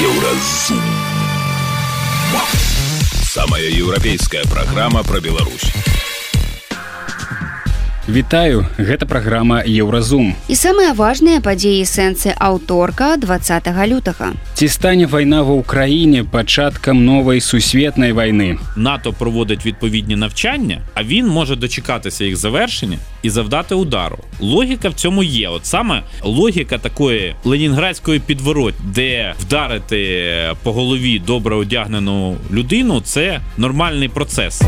Еўразум. Самая еўрапейская праграма пра Беларусь. Вітаю, гэта праграма Еўразум. І самыя важныя падзеі сэнсы аўторка 20 лютага. Ці стане вайна ва ўкраіне пачаткам новай сусветнай вайны. НАТО проводить відповідні навчання, а він може дочекатися їх завершення і завдати удару. Логіка в цьому є. От саме логіка такої ленінградської підворот, де вдарити по голові добре одягнену людину це нормальний процес.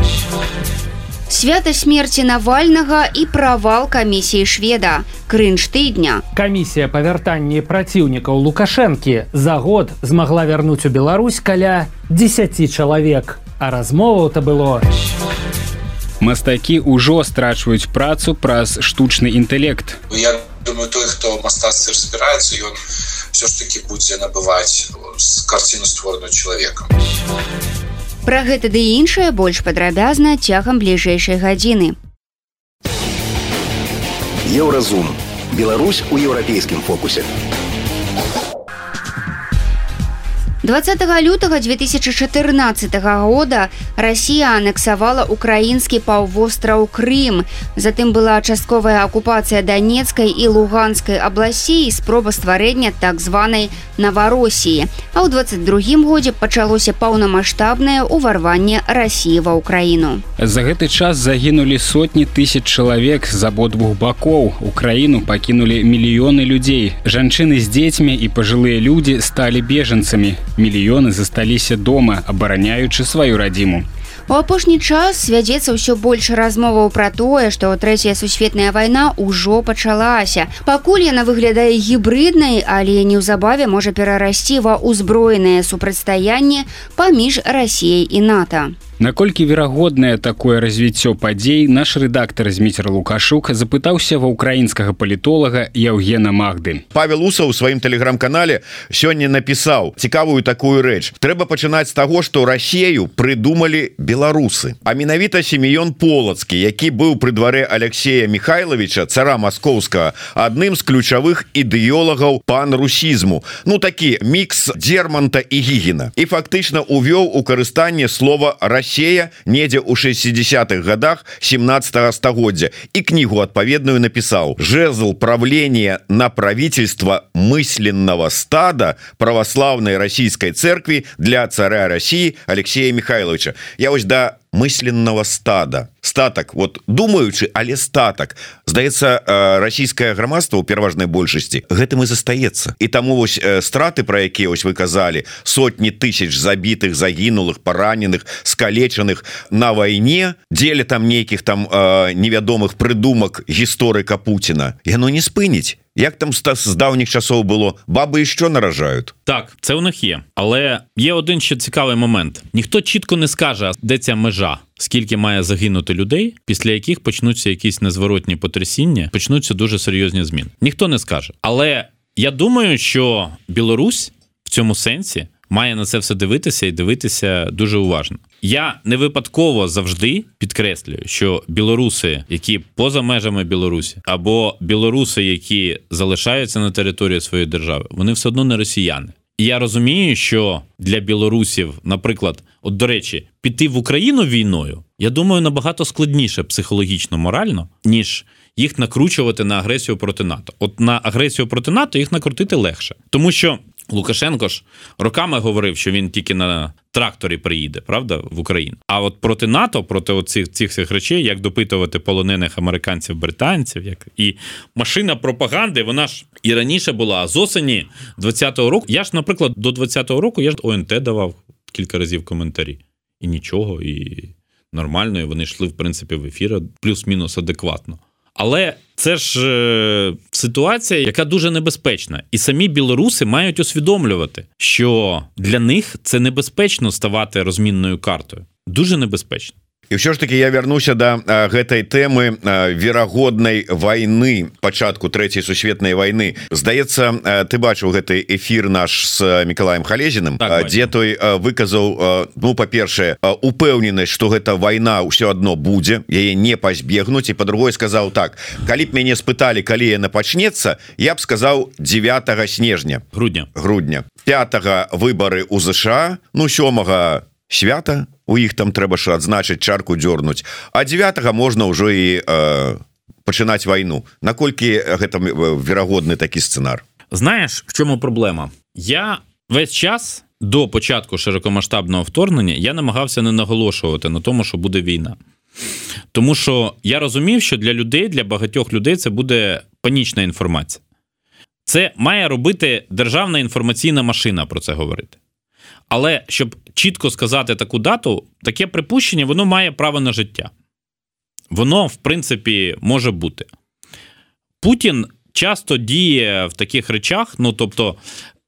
Свята смерці Навальнага і правал камісіі шведа. Крынж тыдня. Камісія па вяртанні праціўнікаў Лукашэнкі за год змагла вярнуць у Беларусь каля 10 чалавек. А размоваў-то было. Мастакі ўжо страчваюць працу праз штучны інтэлект. Я думаю той хто мастацтве разбіраецца ён все ж таки будзе набываць карціну створаную чалавекам Пра гэта ды іншае больш падрабязна цягам бліжэйшай гадзіны. Еўразум. Беларусь у еўрапейскім фокусе. 20 лютага 2014 года Расія анексавала украінскі паўвостраў Крым. Затым была частковая акупацыя данецкай і луганскай абласей і спроба стварэння так званай Наваросіі. А ў 22 годзе пачалося паўнамасштабнае ўварванне рассіі ва ўкраіну. За гэты час загінулі сотні тысяч чалавек з абодвух бакоў. Украіну пакінулі мільёны людзей. Жанчыны з дзецьмі і пажылыя людзі сталі бежанцамі мільёны засталіся дома абараняючы сваю радзіму У апошні час вядзецца ўсё больш размоваў пра тое што трэцяя сусветная вайна ўжо пачалася пакуль яна выглядае гібрыднай але неўзабаве можа перарасці ва ўзброенае супрацьстаянне паміж рассіяй і нато Наколькі верагоднае такое развіццё падзей наш рэдактар зміцер лукашук запытаўся ва ўкраінскага палітолага Яўгена Магды. Павел Уса ў сваім тэлеграм-канале сёння напісаў цікавую такую рэч. Трэба пачынаць з таго, што рассею прыдумалі беларусы. А менавіта семён полацкі, які быў пры дварэ Алексея Михайловича цара маскоўскага адным з ключавых ідэолагаў пан-русізму. Ну такі мікс дзерманта і гігіна. І фактычна увёў у карыстанне слова Россия Расея недзе ў 60-х годах 17 стагоддзя і кнігу адпаведную напісаў жезл правления на правительство мысленного стада православной российской церкви для царя России Алексея Михайловича я вось да мысленного стада. Статак вот думаючы але статак здаецца расійскае грамадства ў пераважнай большасці гэтым і застаецца. І таму вось страты про якія ось вы казалі сотні тысяч забітых загінулых параненых скалечаных на вайне дзеля там нейкіх там невядомых прыдумак гісторыка Пуціна яно не спыніць Як там з давніх часов було? Баби і що наражають? Так це у них є. Але є один ще цікавий момент. Ніхто чітко не скаже де ця межа скільки має загинути людей після яких почнуться якісь незворотні потрясіння почнуться дуже серйозні зміни. Ніхто не скаже. Але я думаю що Білорусь в цьому сенсі має на це все дивитися і дивитися дуже уважно. Я не випадково завжди підкреслюю, що білоруси, які поза межами Білорусі, або білоруси, які залишаються на території своєї держави, вони все одно не росіяни. І я розумію, що для білорусів, наприклад, от до речі, піти в Україну війною, я думаю, набагато складніше психологічно, морально, ніж їх накручувати на агресію проти НАТО. От на агресію проти НАТО їх накрутити легше, тому що Лукашенко ж роками говорив, що він тільки на тракторі приїде, правда, в Україну. А от проти НАТО, проти оцих цих цих речей, як допитувати полонених американців, британців, як і машина пропаганди, вона ж і раніше була. А з осені 20-го року я ж, наприклад, до 20-го року я ж ОНТ давав кілька разів коментарі. І нічого, і нормально, і вони йшли, в принципі, в ефір плюс-мінус адекватно. Але це ж е, ситуація, яка дуже небезпечна, і самі білоруси мають усвідомлювати, що для них це небезпечно ставати розмінною картою. Дуже небезпечно. І ўсё ж таки я вярнуся да гэтай тэмы верагоднай войны пачатку третьей сусветнай войны здаецца ты бачыў гэты эфир наш с Миколаем халезіным так, дзе той выказаў ну па-першае упэўненасць что гэта война ўсё одно будзе яе не пазбегнуць. І по-другой сказаў так калі б мяне спыталі калі яна пачнецца я б сказаў 9 снежня грудня. Грудня. 5 выборы у ЗША ну сёмага свята у іх там трэба ж адзначыць чарку дзёрнуць а 9 можна ўжо і э, пачынаць вайну наколькі гэта верагодны такі сцэнар знаешь в чому праблема я весь час до початку широкомасштабного вторгнення я намагався не наголошувати на тому що буде війна тому що я розумів що для людей для багатьох людей це буде панічна інформація це має робити державна інформаційна машина про це говорити але щоб чітко сказати таку дату, таке припущення воно має право на життя. Воно, в принципі, може бути. Путін часто діє в таких речах. Ну, тобто,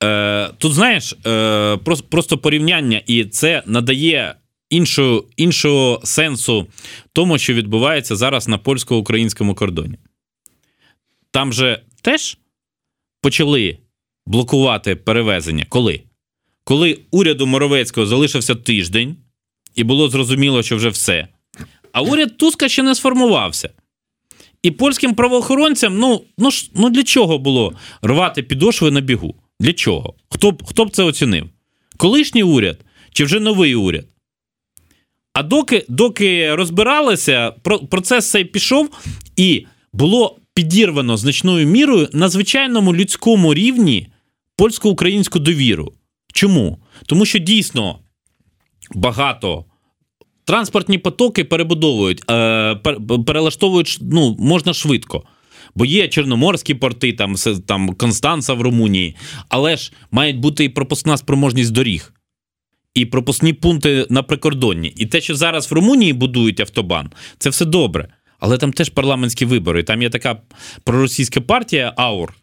е, тут, знаєш, е, просто, порівняння, і це надає іншого, іншого сенсу тому, що відбувається зараз на польсько-українському кордоні. Там же теж почали блокувати перевезення. Коли? Коли уряду Моровецького залишився тиждень, і було зрозуміло, що вже все. А уряд Туска ще не сформувався. І польським правоохоронцям ну ну, ну для чого було рвати підошви на бігу? Для чого? Хто б хто б це оцінив? Колишній уряд чи вже новий уряд? А доки доки розбиралися, процес цей пішов, і було підірвано значною мірою на звичайному людському рівні польсько-українську довіру. Чому? Тому що дійсно багато. Транспортні потоки перебудовують, е, перелаштовують ну, можна швидко. Бо є чорноморські порти, там там Констанца в Румунії, але ж мають бути і пропускна спроможність доріг, і пропускні пункти на прикордонні. І те, що зараз в Румунії будують автобан, це все добре. Але там теж парламентські вибори. Там є така проросійська партія Аур.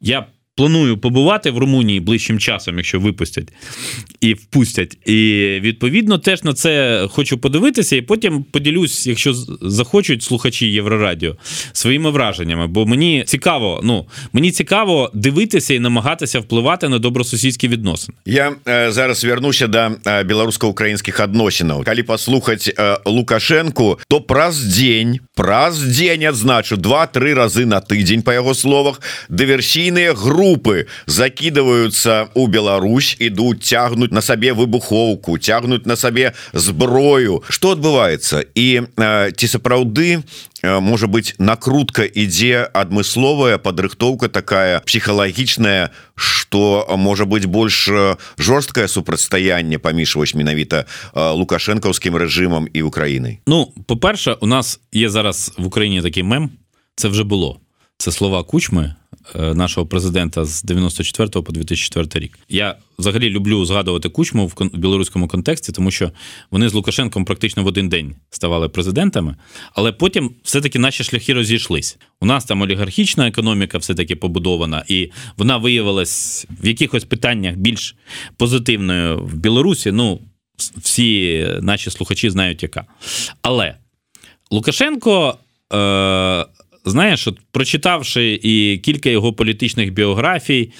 Я планую побувати в Румунії ближчим часом, якщо випустять і впустять. І відповідно теж на це хочу подивитися, і потім поділюсь, якщо захочуть слухачі Єврорадіо, своїми враженнями. Бо мені цікаво, ну мені цікаво дивитися і намагатися впливати на добросусідські відносини. Я е, зараз вернуся до е, беларуска-українських адносінаў. Калі паслухаць е, Лукашенку, то праз дзень праз дзень адзначу два-тры разы на тыдзень па яго словах дыверсійныя групы групы закидываются у Беларусь ідуць цягнуць на сабе выбухоўку цягнуць на сабе зброю что адбываецца і ці сапраўды можа быть накрутка ідзе адмысловая падрыхтоўка такая псіхалагічная что можа быть больш жорсткае супрацьстаянне паміж вось менавіта лукашэнкаўскім рэжымам і Украінай Ну по-перша у нас є зараз в Україні такий мем це вже було це слова кучми Е, нашого президента з 94 по 2004 рік. Я взагалі люблю згадувати кучму в білоруському контексті, тому що вони з Лукашенком практично в один день ставали президентами, але потім все-таки наші шляхи розійшлись. У нас там олігархічна економіка все-таки побудована, і вона виявилась в якихось питаннях більш позитивною в Білорусі. Ну, всі наші слухачі знають, яка. Але Лукашенко. Е- знаєш, от прочитавши і кілька його політичних біографій,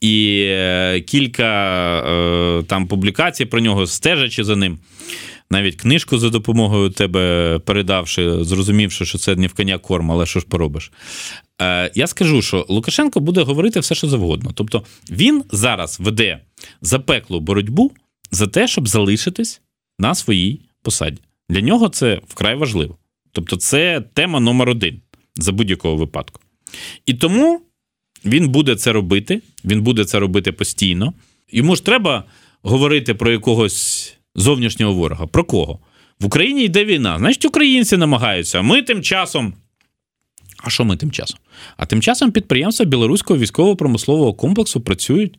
і е, кілька е, там публікацій про нього, стежачи за ним, навіть книжку за допомогою тебе передавши, зрозумівши, що це не в коня корм, але що ж поробиш. Е, я скажу, що Лукашенко буде говорити все, що завгодно. Тобто він зараз веде запеклу боротьбу за те, щоб залишитись на своїй посаді. Для нього це вкрай важливо. Тобто, це тема номер один за будь-якого випадку. І тому він буде це робити, він буде це робити постійно. Йому ж треба говорити про якогось зовнішнього ворога. Про кого? В Україні йде війна. Значить, українці намагаються. Ми тим часом. А що ми тим часом? А тим часом підприємства білоруського військово-промислового комплексу працюють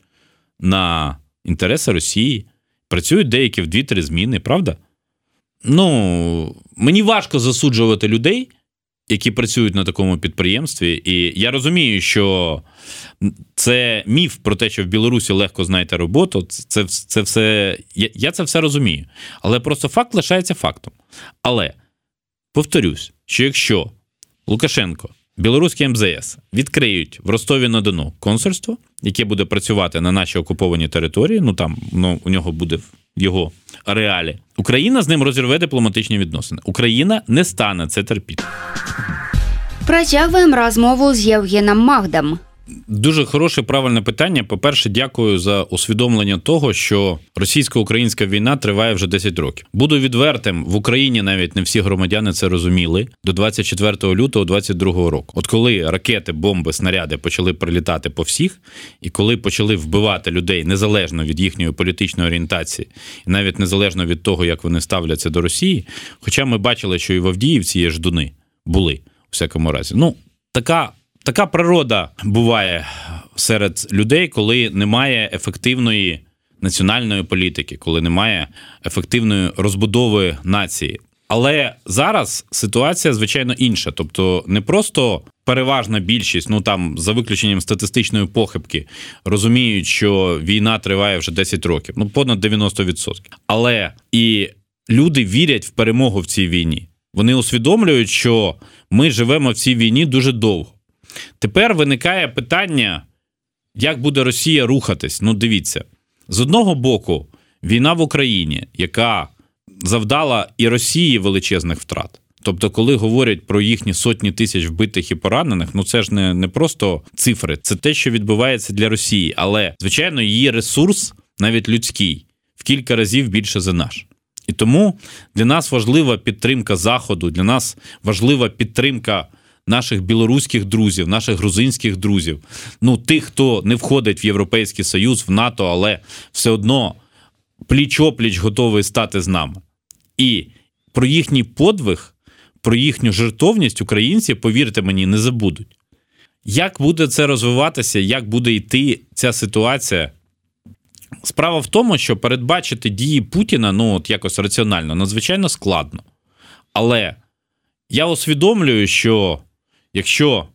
на інтереси Росії, працюють деякі в дві-три зміни, правда? Ну, мені важко засуджувати людей, які працюють на такому підприємстві, і я розумію, що це міф про те, що в Білорусі легко знайти роботу. Це це все я, я це все розумію. Але просто факт лишається фактом. Але повторюсь, що якщо Лукашенко, білоруський МЗС відкриють в Ростові на Дону консульство, яке буде працювати на нашій окупованій території, ну там ну, у нього буде в його реалі, Україна з ним розірве дипломатичні відносини. Україна не стане це терпіти. Працягваем розмову з Євгеном Магдам. Дуже хороше правильне питання. По-перше, дякую за усвідомлення того, що російсько-українська війна триває вже 10 років. Буду відвертим в Україні. Навіть не всі громадяни це розуміли до 24 лютого 22 року. От коли ракети, бомби, снаряди почали прилітати по всіх, і коли почали вбивати людей незалежно від їхньої політичної орієнтації, і навіть незалежно від того, як вони ставляться до Росії. Хоча ми бачили, що і в Авдіївці є ждуни були у всякому разі. Ну така. Така природа буває серед людей, коли немає ефективної національної політики, коли немає ефективної розбудови нації. Але зараз ситуація звичайно інша. Тобто, не просто переважна більшість, ну там за виключенням статистичної похибки, розуміють, що війна триває вже 10 років, ну понад 90%. Але і люди вірять в перемогу в цій війні. Вони усвідомлюють, що ми живемо в цій війні дуже довго. Тепер виникає питання, як буде Росія рухатись. Ну, дивіться, з одного боку, війна в Україні, яка завдала і Росії величезних втрат. Тобто, коли говорять про їхні сотні тисяч вбитих і поранених, ну це ж не, не просто цифри, це те, що відбувається для Росії. Але, звичайно, її ресурс, навіть людський, в кілька разів більше за наш. І тому для нас важлива підтримка Заходу, для нас важлива підтримка наших білоруських друзів, наших грузинських друзів, ну тих, хто не входить в Європейський Союз, в НАТО, але все одно пліч опліч готовий стати з нами. І про їхній подвиг, про їхню жертовність українці, повірте мені, не забудуть. Як буде це розвиватися, як буде йти ця ситуація? Справа в тому, що передбачити дії Путіна ну от якось раціонально надзвичайно складно. Але я усвідомлюю, що якщо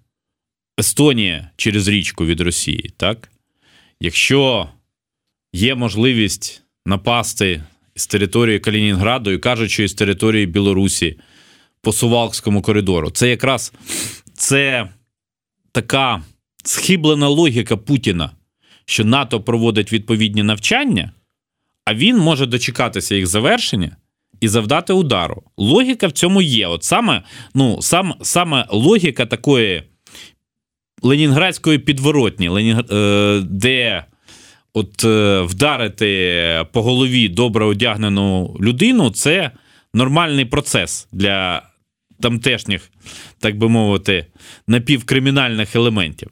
Естонія через річку від Росії, так? Якщо є можливість напасти з території Калінінграду і кажуть, що із території Білорусі по Сувалкському коридору, це якраз це така схиблена логіка Путіна, що НАТО проводить відповідні навчання, а він може дочекатися їх завершення і завдати удару. Логіка в цьому є. От саме ну, сам, саме логіка такої ленінградської підворотні, Ленінг... Е, де от е, вдарити по голові добре одягнену людину це нормальний процес для тамтешніх, так би мовити, напівкримінальних елементів.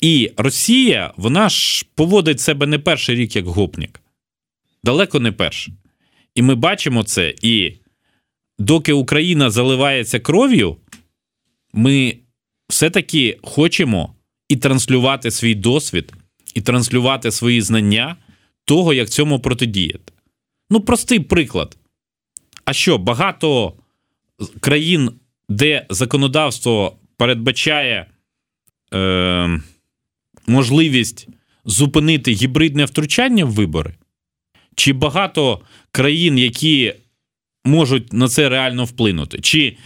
І Росія, вона ж поводить себе не перший рік як гопник. Далеко не перший. І ми бачимо це. І доки Україна заливається кров'ю, ми все-таки хочемо і транслювати свій досвід, і транслювати свої знання того, як цьому протидіяти. Ну, простий приклад. А що, багато країн, де законодавство передбачає е, можливість зупинити гібридне втручання в вибори? Чи багато країн, які можуть на це реально вплинути? Чи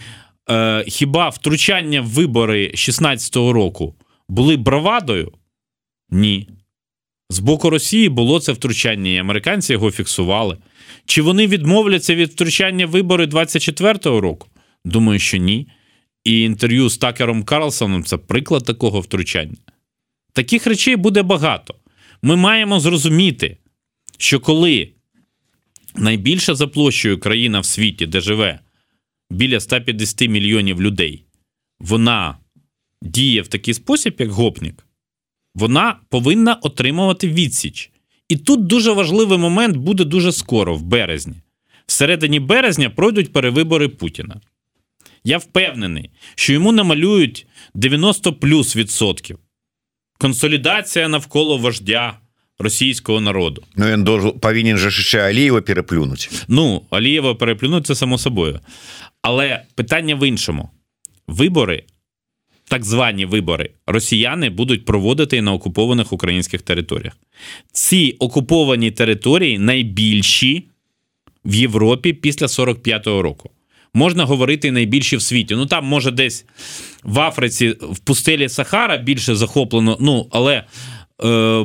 е, хіба втручання в вибори 16-го року були бравадою? Ні. З боку Росії було це втручання, і американці його фіксували. Чи вони відмовляться від втручання в вибори 24-го року? Думаю, що ні. І інтерв'ю з Такером Карлсоном це приклад такого втручання. Таких речей буде багато. Ми маємо зрозуміти, що коли найбільша за площею країна в світі, де живе біля 150 мільйонів людей, вона діє в такий спосіб, як гопник, вона повинна отримувати відсіч. І тут дуже важливий момент буде дуже скоро, в березні. В середині березня пройдуть перевибори Путіна. Я впевнений, що йому намалюють 90 плюс відсотків. Консолідація навколо вождя російського народу. Ну він должен, повинен же ще Алієва переплюнути. Ну, Алієва переплюнути це само собою. Але питання в іншому: вибори, так звані вибори, росіяни будуть проводити на окупованих українських територіях. Ці окуповані території найбільші в Європі після 45-го року. Можна говорити найбільші в світі. Ну там може десь в Африці, в пустелі Сахара більше захоплено. Ну але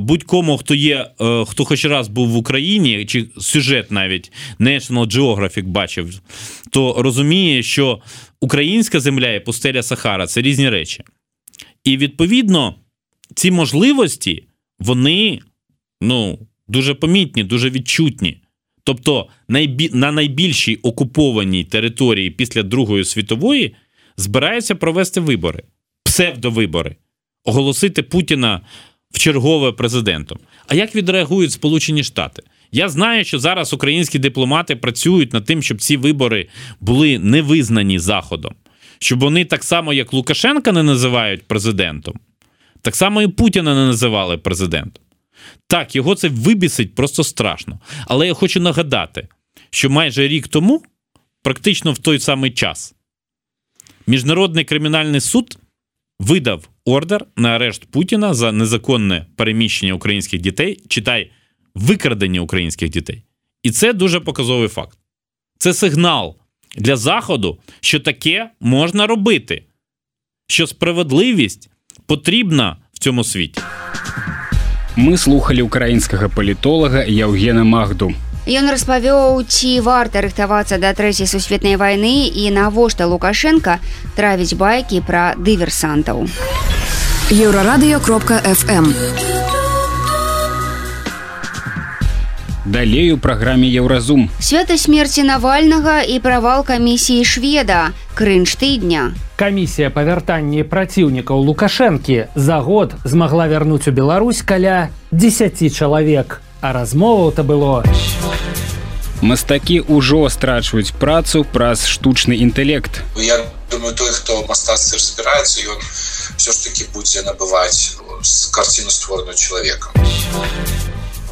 будь-кому, хто є, е, хто хоч раз був в Україні, чи сюжет навіть National Geographic бачив, то розуміє, що українська земля і пустеля Сахара це різні речі. І відповідно ці можливості вони ну, дуже помітні, дуже відчутні. Тобто на найбільшій окупованій території після Другої світової збираються провести вибори, псевдовибори, оголосити Путіна в чергове президентом. А як відреагують Сполучені Штати? Я знаю, що зараз українські дипломати працюють над тим, щоб ці вибори були не визнані Заходом, щоб вони так само, як Лукашенка, не називають президентом, так само і Путіна не називали президентом. Так, його це вибісить просто страшно. Але я хочу нагадати, що майже рік тому, практично в той самий час, Міжнародний кримінальний суд видав ордер на арешт Путіна за незаконне переміщення українських дітей, читай, викрадення українських дітей. І це дуже показовий факт. Це сигнал для Заходу, що таке можна робити, що справедливість потрібна в цьому світі. Мы слухали украінскага палітолага Яўгена Магду. Ён распавёў, ці варта рыхтавацца да трэцяй сусветнай вайны і навошта Лукашенко травіць байкі пра дыверсантаў. Еўрарадыё кропка FM. Далей у праграме Еўразум. Свята смерці Навальнага і правал камісіі шведа, крынж тыдня. Камісія па вяртанні праціўнікаў Лукашэнкі за год змагла вярнуць у Беларусь каля 10 чалавек, а размоваў-то было. Мастакі ўжо страчваюць працу праз штучны інтэлект. Я думаю той хто мастацтве разбіраецца ён все ж таки будзе набываць карціну створаную чалавекам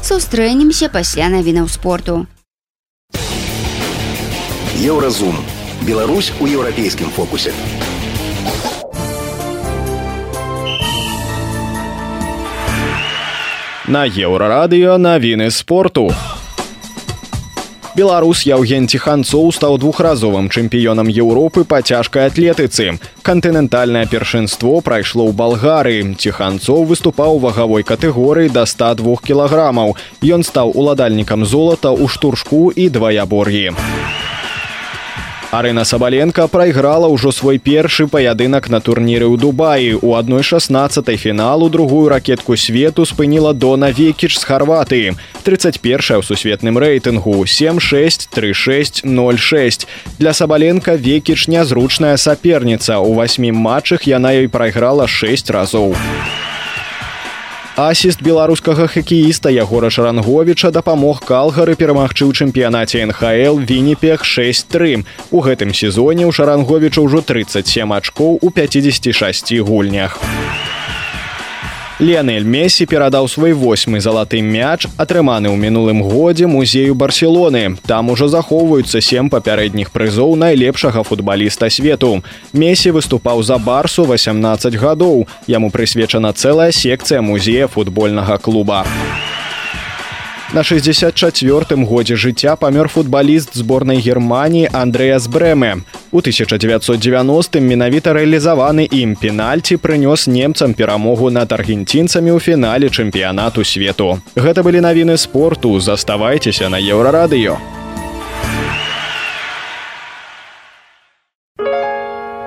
Сустрэнемся пасля навінаў спорту. Еўразум. Беларусь у еўрапейскім фокусе. На еўрарадыё навіны спорту. Беларус Яўген Ціханцоў стаў двухразовым чэмпіёнам Еўропы па цяжкай атлетыцы. Кантынентальнае першынство прайшло ў Балгарыі. Ціханцоў выступаў у вагавой катэгорыі да 102 кілаграмаў. Ён стаў уладальнікам золата ў штуршку і дваябор'і. Арына Сабаленко прайграла ўжо свой першы паядынак на турніры ў Дубаі. У адной 16 фіналу другую ракетку свету спыніла Дона Векіч з Харватыі. 31 ў сусветным рэйтынгу 763606. Для Сабаленко Векіч нязручная саперніца. У васьмі матчах яна ёй прайграла 6 разоў. Асіст беларускага хакеіста Ягора Шаранговіча дапамог калгары перамагчы ў чэмпіянаце НХл Вінніпег 6-3. У гэтым сезоне ў Шаранговіча ўжо 37 ачкоў у 56 гульнях. Ленэль Месі перадаў свой восьмы залаты мяч, атрыманы ў мінулым годзе музею Барселоны. Там ужо захоўваюцца сем папярэдніх прызоў найлепшага футбаліста свету. Месі выступаў за барсу 18 гадоў. Яму прысвечана цэлая секцыя музея футбольнага клуба. На 64 годзе жыцця памёр футбаліст зборнай Геррманіі Андрэас Брэме. У 1990 менавіта рэалізаваны ім пенальці прынёс немцам перамогу над аргенцінцамі ў фінале чэмпіянату свету. Гэта былі навіны спорту, заставайцеся на еўрарадыё.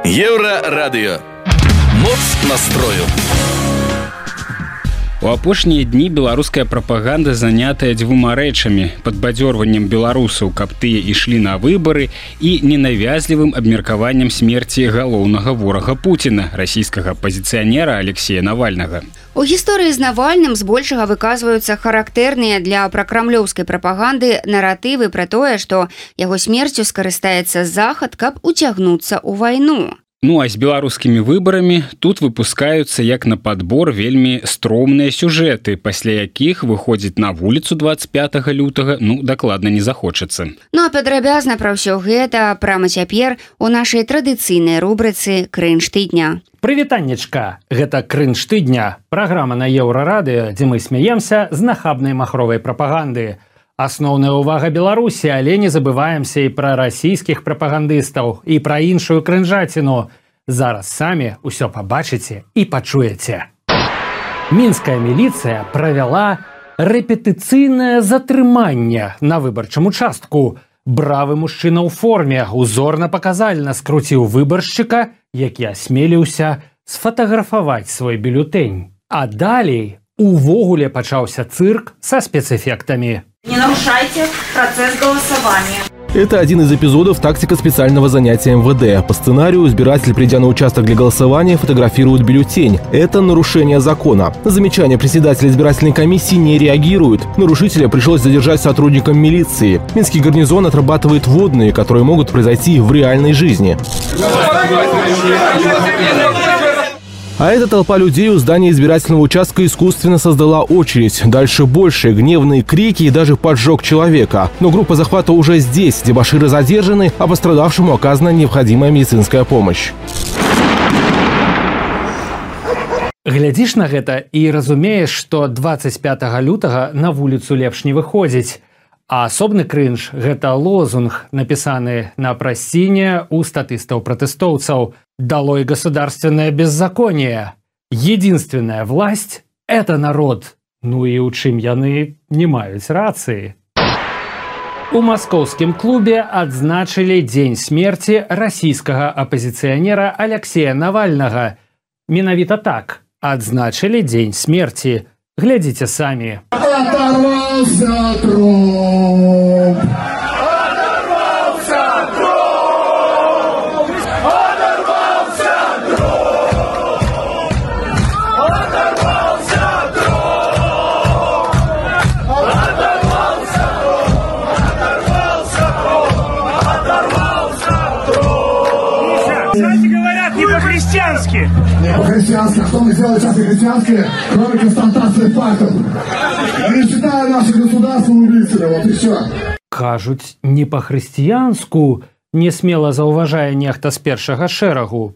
Еўрарадыё. Моц настрою. У апошнія дні беларуская прапаганда занятая дзвюма рэчамі падбадзёрваннем беларусаў каб тыя ішлі на выбары і ненавязлівым абмеркаваннем смерці галоўнага ворага Пуціна расійскага пазіцыянера Алексея навальнага У гісторыі з навальным збольшага выказваюцца характэрныя для пракрамлёўскай прапаганды наратывы пра тое што яго смерцю скарыстаецца захад каб уцягнуцца ў вайну Ну а з беларускімі выбарамі тут выпускаюцца як на падбор вельмі стромныя сюжэты пасля якіх выходзіць на вуліцу 25 лютага ну дакладна не захочацца. Ну а падрабязна пра ўсё гэта прама цяпер у нашай традыцыйнай рубрыцы крынж тыдня Прывітаннечка, гэта крынж тыдня, праграма на еўрарадыё, дзе мы смяемся з нахабнай махровай прапаганды. Асноўная ўвага Беларусі, але не забываемся і пра расійскіх прапагандыстаў і пра іншую крынжаціну. Зараз самі ўсё пабачыце і пачуеце. Мінская міліцыя правяла рэпетыцыйнае затрыманне на выбарчым участку. Бравы мужчына ў форме узорна паказальна скруціў выбаршчыка, які асмеліўся сфатаграфаваць свой бюлетень. А далей увогуле пачаўся цырк са спецэфектамі. Не нарушайте процесс голосования. Это один из эпизодов тактика специального занятия МВД. По сценарию избиратель, придя на участок для голосования, фотографирует бюллетень. Это нарушение закона. На замечание председателя избирательной комиссии не реагирует. Нарушителя пришлось задержать сотрудникам милиции. Минский гарнизон отрабатывает водные, которые могут произойти в реальной жизни. А эта толпа людей у здания избирательного участка искусственно создала очередь. Дальше больше, гневные крики и даже поджог человека. Но группа захвата уже здесь, дебаширы задержаны, а пострадавшему оказана необходимая медицинская помощь. Глядзіш на гэта і разумееш, што 25 лютага на вуліцу лепш не выходзіць. А асобны крынж гэта лозунг, напісаны на прасціне у статыстаў-пратэстоўцаў. Долой государственное беззаконие. Единственная власть – это народ. Ну і ў чым яны не маюць рацыі. У маскоўскім клубе адзначылі дзень смерці расійскага апазіцыянера Алексея Навальнага. Менавіта так адзначылі дзень смерці. Глядзіце самі. Оторвался труп. Сделали сейчас по-христиански, кроме констатации фактов? Не считая наше государство убийцами. Вот и все. Кажуць, не па-хрысціянску, не смела заўважае нехта з першага шэрагу.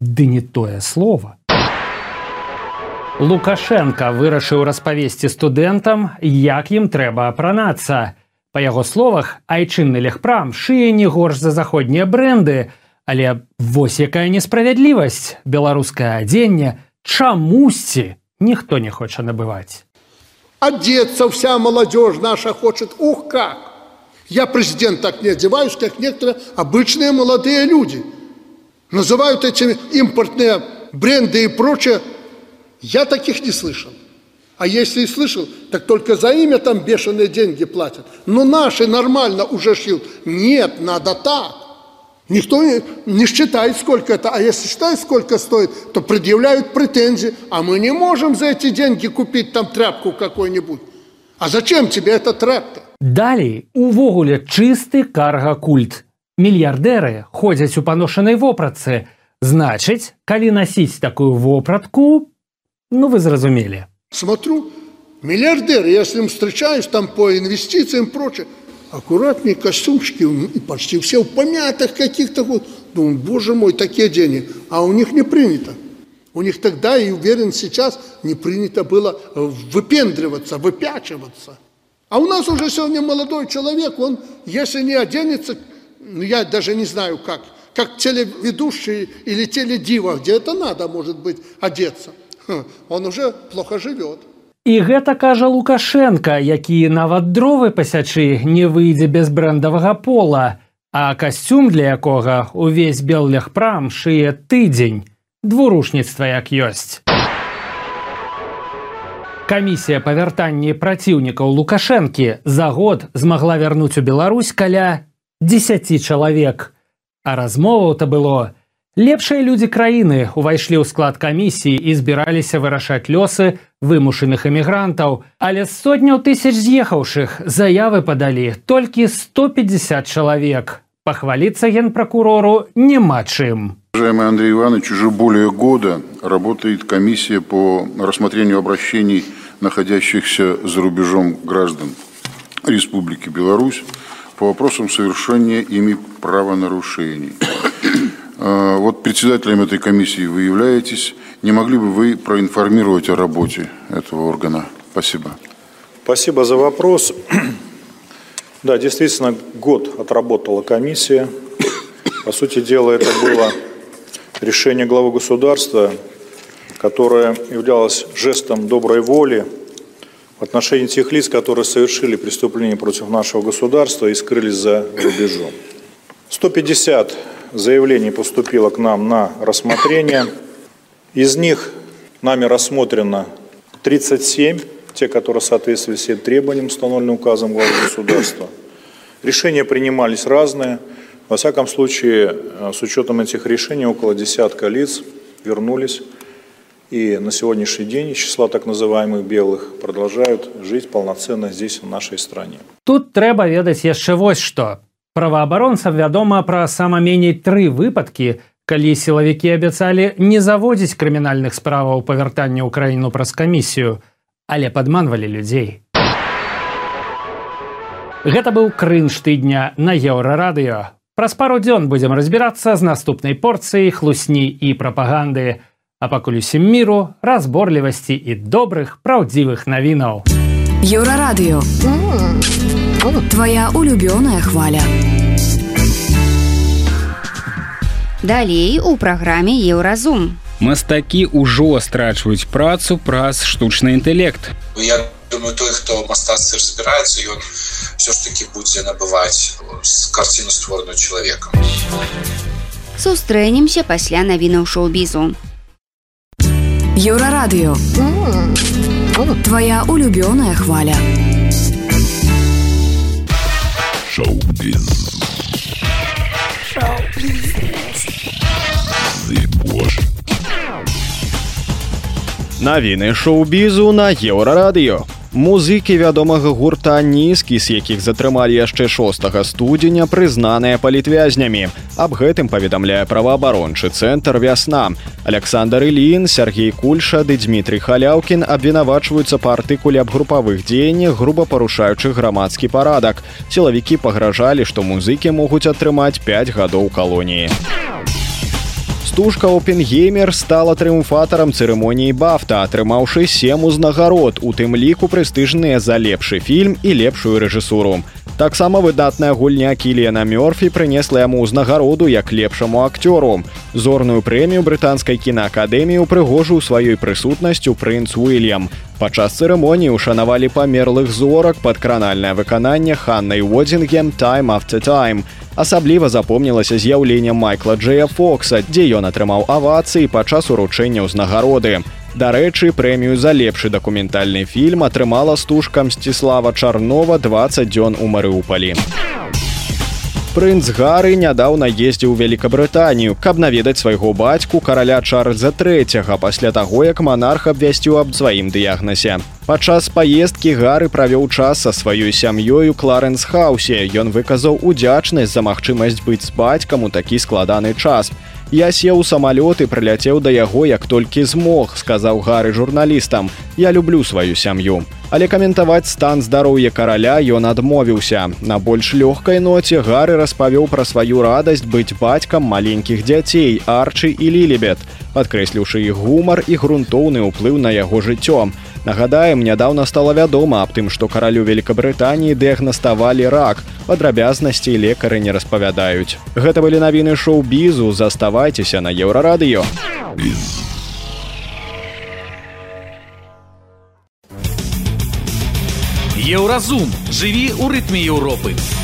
Ды не тое слово. Лукашенко вырашыў распавесці студэнтам, як ім трэба апранацца. Па яго словах, айчынны легпрам шые не горш за заходнія бренды, але вось якая несправядлівасць, беларускае адзенне чамусьці ніхто не хоча набываць. Одеться вся молодежь наша хочет, ух как! Я президент так не одеваюсь, как некоторые обычные молодые люди. Называют эти импортные бренды и прочее. Я таких не слышал. А если и слышал, так только за имя там бешеные деньги платят. Но наши нормально уже шьют. Нет, надо так. Никто не, не считает, сколько это. А если считает, сколько стоит, то предъявляют претензии. А мы не можем за эти деньги купить там тряпку какой-нибудь. А зачем тебе эта тряпка? Далей увогуле чысты карга-культ. Мільярдэры ходзяць у паношанай вопратцы. Значыць, калі насіць такую вопратку, ну вы зразумелі. Смотрю, миллиардеры, я с ним встречаюсь там по инвестициям и прочее, аккуратнее костюмчики, и почти все в помятых каких-то вот. Думаю, боже мой, такие деньги. А у них не принято. У них тогда, и уверен, сейчас не принято было выпендриваться, выпячиваться. А у нас уже сегодня молодой человек, он, если не оденется, ну, я даже не знаю как, как телеведущий или теледива, где это надо, может быть, одеться, он уже плохо живет. І гэта кажа Лукашенко, які нават дровы пасячы не выйдзе без брэндавага пола, а касцюм для якога увесь беллегпрам шые тыдзень, двурушніцтва як ёсць. Камісія па вяртанні праціўнікаў Лукашэнкі за год змагла вярнуць у Беларусь каля 10 чалавек. А размоваў-то было, Лепшыя людзі краіны ўвайшлі ў склад камісіі і збіраліся вырашаць лёсы вымушаных эмігрантаў, але з сотняў тысяч з'ехаўшых заявы падалі толькі 150 чалавек. Пахваліцца генпракурору няма чым. Уважаемый Андрей Иванович, уже более года работает комиссия по рассмотрению обращений находящихся за рубежом граждан Республики Беларусь по вопросам совершения ими правонарушений. Вот председателем этой комиссии вы являетесь. Не могли бы вы проинформировать о работе этого органа? Спасибо. Спасибо за вопрос. Да, действительно, год отработала комиссия. По сути дела, это было решение главы государства, которое являлось жестом доброй воли в отношении тех лиц, которые совершили преступление против нашего государства и скрылись за рубежом. 150 заявлений поступило к нам на рассмотрение. Из них нами рассмотрено 37, те, которые соответствовали всем требованиям, установленным указом главы государства. Решения принимались разные. Во всяком случае, с учетом этих решений, около десятка лиц вернулись и на сегодняшний день числа так называемых белых продолжают жить полноценно здесь, в нашей стране. Тут трэба ведаць яшчэ вось што. Праваабаронцам вядома пра сама меней тры выпадкі, калі сілавікі абяцалі не заводзіць крымінальных справаў па вяртанні ўкраіну праз камісію, але падманвалі людзей. Гэта быў крынж тыдня на еўрарадыё. Праз пару дзён будзем разбірацца з наступнай порцыяй хлусні і прапаганды а пакуль усім міру разборлівасці і добрых праўдзівых навінаў еўрарадыё твоя улюбёная хваля далей у праграме еўразум мастакі ўжо страчваюць працу праз штучны інтэлект я думаю той хто мастацтве разбіраецца ён все ж таки будзе набываць карціну створаную чалавекам сустрэнемся пасля навінаў шоу-бізу Еўрарадыё Твоя улюбёная хваля Навіны шоу-бізу на еўрарадыё Музыкі вядомага гурта нізкі, з якіх затрымалі яшчэ 6 студзеня прызнаныя палітвязнямі. Аб гэтым паведамляе праваабарончы цэнтр вясна. Александр Ілін, Сергей Кульша ды Дмітрий Халяўкін абвінавачваюцца па артыкуле аб групавых дзеяннях, груба парушаючых грамадскі парадак. Сілавікі пагражалі, што музыкі могуць атрымаць 5 гадоў калоніі. Стужка Опенгеймер стала трыумфатарам цырымоніі бафта, атрымаўшы сем узнагарод, у тым ліку прэстыжныя за лепшы фільм і лепшую рэжысуру. Таксама выдатная гульня Кіліяна Мёрфі прынесла яму ўзнагароду як лепшаму акцёру. Зорную прэмію брытанскай кінаакадэміі ўпрыгожыў сваёй прысутнасцю прынц Уильям. Падчас цырымоніі ушанавалі памерлых зорак пад кранальнае выкананне Ханнай Водзінгем Time after Time. Асабліва запомнілася з'яўленне Майкла Джея Фокса, дзе ён атрымаў авацыі падчас уручэння ўзнагароды. Дарэчы, прэмію за лепшы дакументальны фільм атрымала стужка Мсціслава Чарнова 20 дзён у Марыупалі. Прынц Гары нядаўна ездзіў у Вялікабрытанію, каб наведаць свайго бацьку караля Чарльза III пасля таго, як манарх абвясціў аб сваім дыягназе. Падчас паездкі Гары правёў час са сваёй сям'ёю ў Кларэнс Хаусе. Ён выказаў удзячнасць за магчымасць быць з бацькам у такі складаны час. Я сеў у самалёт і прыляцеў да яго як толькі змог, сказаў гары журналістам. Я люблю сваю сям'ю. Але каментаваць стан здароўя караля ён адмовіўся. На больш лёгкай ноце гары распавёў пра сваю радасць быць бацькам маленькіх дзяцей, арчы і лілібет, падкрэсліўшы іх гумар і грунтоўны ўплыў на яго жыццё. Нагадаем, нядаўна стала вядома аб тым, што каралю Великабрытаніі дыягнаставалі рак. Падрабязнасці лекары не распавядаюць. Гэта былі навіны шоу-бізу, заставайцеся на еўрарадыё. Еўразум жыві ў рытме Еўропы.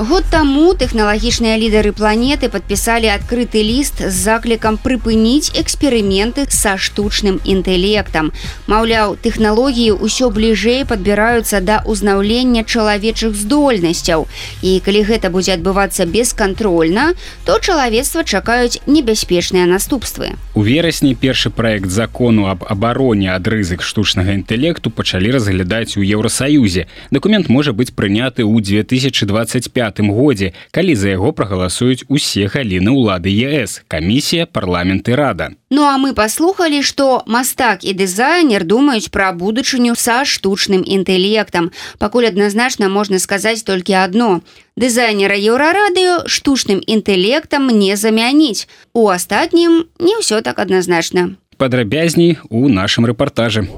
Год таму тэхналагічныя лідары планеты падпісалі адкрыты ліст з заклікам прыпыніць эксперыменты са штучным інтэлектам. Маўляў, тэхналогіі ўсё бліжэй падбіраюцца да ўзнаўлення чалавечых здольнасцяў. І калі гэта будзе адбывацца бескантрольна, то чалавецтва чакаюць небяспечныя наступствы. У верасні першы праект закону аб абароне ад рызык штучнага інтэлекту пачалі разглядаць у Еўросаюзе. Дакумент можа быць прыняты ў 2025 годзе калі за яго прагаласуюць усе галіны ўлады ЕС камісія парламенты рада Ну а мы паслухалі што мастак і дызайнер думаюць пра будучыню са штучным інтэлектам пакуль адназначна можна сказаць толькі адно дызайнера еўрарадыё штучным інтэлектам не замяніць у астатнім не ўсё так адназначна падрабязней у нашым рэпартажы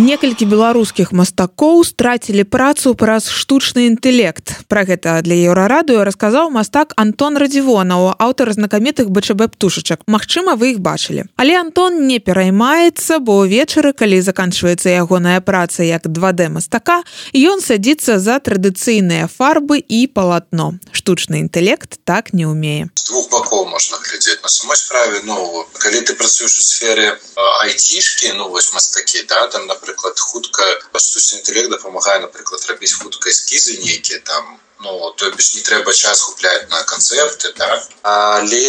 Некалькі беларускіх мастакоў страцілі працу праз штучны інтэлект. Пра гэта для еўрарадыё расказаў мастак антон радзівонаў аўтар знакамітых бчб птушачак. Мачыма вы іх бачылі. Але антон не пераймаецца бо ўвечары калі заканчваецца ягоная праца як 2d мастака ён садзіцца за традыцыйныя фарбы і палатно. Штучны інтэлект так не умее двух бакоў можна глядзець на самой справе. Ну калі ты працуеш у сфере айцішкі ну вось мастакі да там напрыклад напрыклад хутка штучны інтэлект дапамагае напрыклад рабіць хутка эскізы нейкія там ну то бишь не трэба час губляць на канцэпты да? але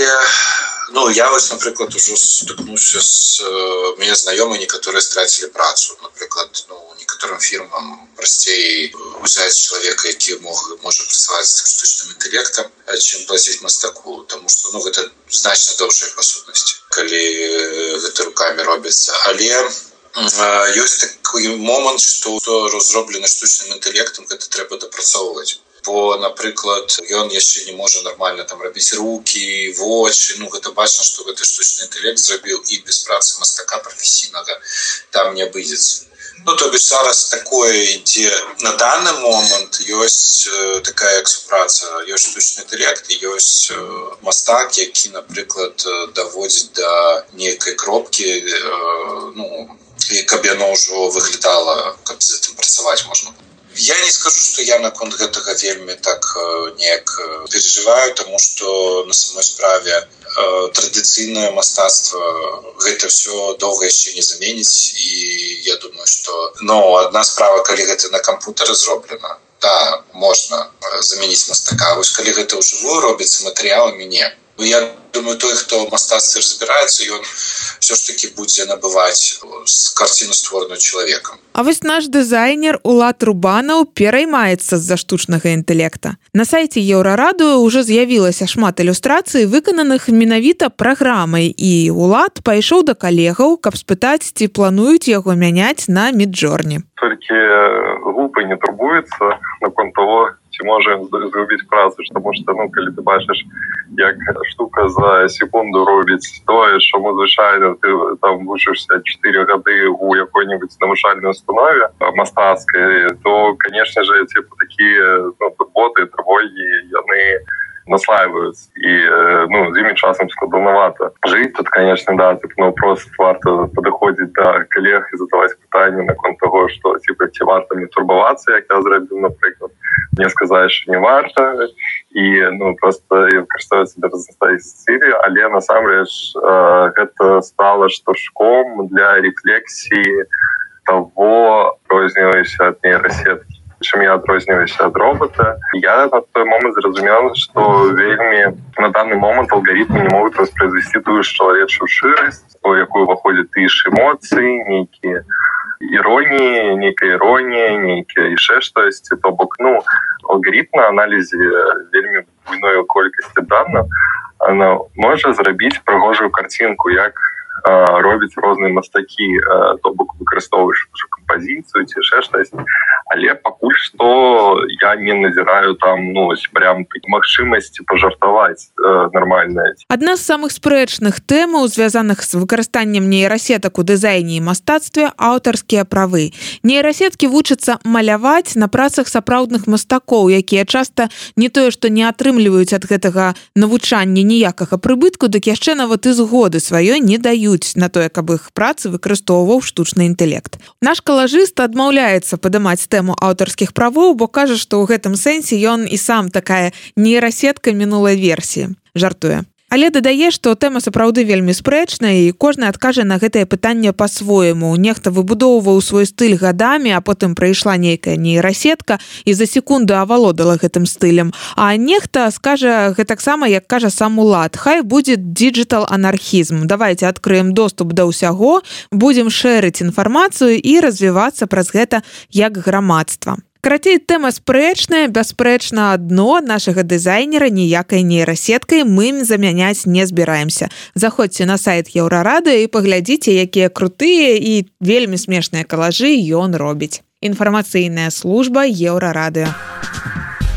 ну я вось напрыклад ужо сутыкнуўся з мяне знаёмы некаторыя страцілі працу напрыклад ну некаторым фірмам прасцей узяць чалавека які мог можа працаваць з штучным інтэлектам чым плаціць мастаку тому что ну гэта значна даўжэй па сутнасці калі гэта руками робіцца але у ёсць такой момант что то разроблены штучным інтэлектам гэта трэба дапрацоўваць бо напрыклад ён яшчэ не можа нормально там рабіць руки вочы ну гэта бачна что гэты штучны інтэлект зрабіў і без працы мастака прафесійнага там не абыдзецца Ну то бишь зараз такое ідзе на данный момант ёсць э, такая экспраца ёсць штучны інтэлект і ёсць э, мастак які напрыклад даводзіць до да нейкай кропки э, ну і каб яно ўжо выглядала каб з этим працаваць можна я не скажу что я наконт гэтага вельмі так неяк переживаю тому что на самой справе традыцыйнае мастацтва гэта все доўга яшчэ не заменіць і я думаю что но одна справа калі гэта на кампутары зроблена да можна заменіць мастака вось калі гэта ў жывую робіцца матэрыяламі не Ну, Я думаю той хто ў мастацтве разбіраецца ён все ж таки будзе набываць карціну створаную чалавекам. А вось наш дызайнер улад рубанаў пераймаецца з-за штучнага інтэлекта. На сайце еўрарадыо ужо з'явілася шмат ілюстрацый выкананых менавіта праграмай. І улад пайшоў да калегаў каб спытаць ці плануюць яго мяняць на Midjourney. Толькі глупы не турбуецца наконт того ці можа зрабіць працу тому что ну калі ты бачыш як штука за секунду робіць тое що мы звычайно ты там вучышся 4 гады у якой-нибудь навышальной установе мастацкай то конечно же типа такие ну, боты тревоги яны наслайваюць і э, ну з імі часам складанавата жыць тут конечно да так но просто варта падыходзіць да калег і задаваць пытанні наконт того что типа ці варта мне турбавацца як я зрабіў напрыклад мне сказаеш не варта і ну просто карыстаюцца да разнастаісцілі але насамрэч гэта стала штуршком для рефлексіі того рознілася ад нейрасеткі чым я адрозніваюся ад робота. Я на той момант зразумела что вельмі на данный момант алгоритмы не могут воспроизвести тую ж чалавечую шырасць у якую уваходят ты ж эмоцыі нейкія іроніі нейкая іронія нейкія яшчэ штосьці то бок ну алгоритм на аналізе вельмі буйной колькасці данных она можа зрабіць прыгожую картинку як робіць розныя мастакі то бок выкарыстоўваеш кампазіцыю ці яшчэ штось але пакуль что я не назіраю там ну прям магчымасці пожартаваць э, нормальная адна з самых спрэчных тэмаў звязаных з выкарыстаннем нейрасетак у дызайне і мастацтве аўтарскія правы. Нейрасеткі вучацца маляваць на працах сапраўдных мастакоў якія часта не тое што не атрымліваюць ад гэтага навучання ніякага прыбытку дык яшчэ нават і згоды сваёй не даюць на тое каб іх працы выкарыстоўваў штучны інтэлект наш калажыст адмаўляецца падымаць тэму аўтарскіх правоў бо кажа што ў гэтым сэнсе ён і сам такая нейрасетка мінулай версіі жартуе Але дадае, што тэма сапраўды вельмі спрэчная і кожны адкажа на гэтае пытанне па-свойму. Нехта выбудоўваў свой стыль гадамі, а потым прыйшла нейкая нейрасетка і за секунду авалодала гэтым стылем. А нехта скажа гэтаксама, як кажа сам улад. Хай будзе диджитал анархізм. Давайте адкрыем доступ да ўсяго, будзем шэрыць інфармацыю і развівацца праз гэта як грамадства. Карацей тэма спрэчная, бясспрэчна адно нашага дызайнера ніякай нейрасеткай мы замяняць не збіраемся. Заходзьце на сайт еўрарады і паглядзіце, якія крутыя і вельмі смешныя калажы ён робіць. Інфармацыйная служба еўрарадыо.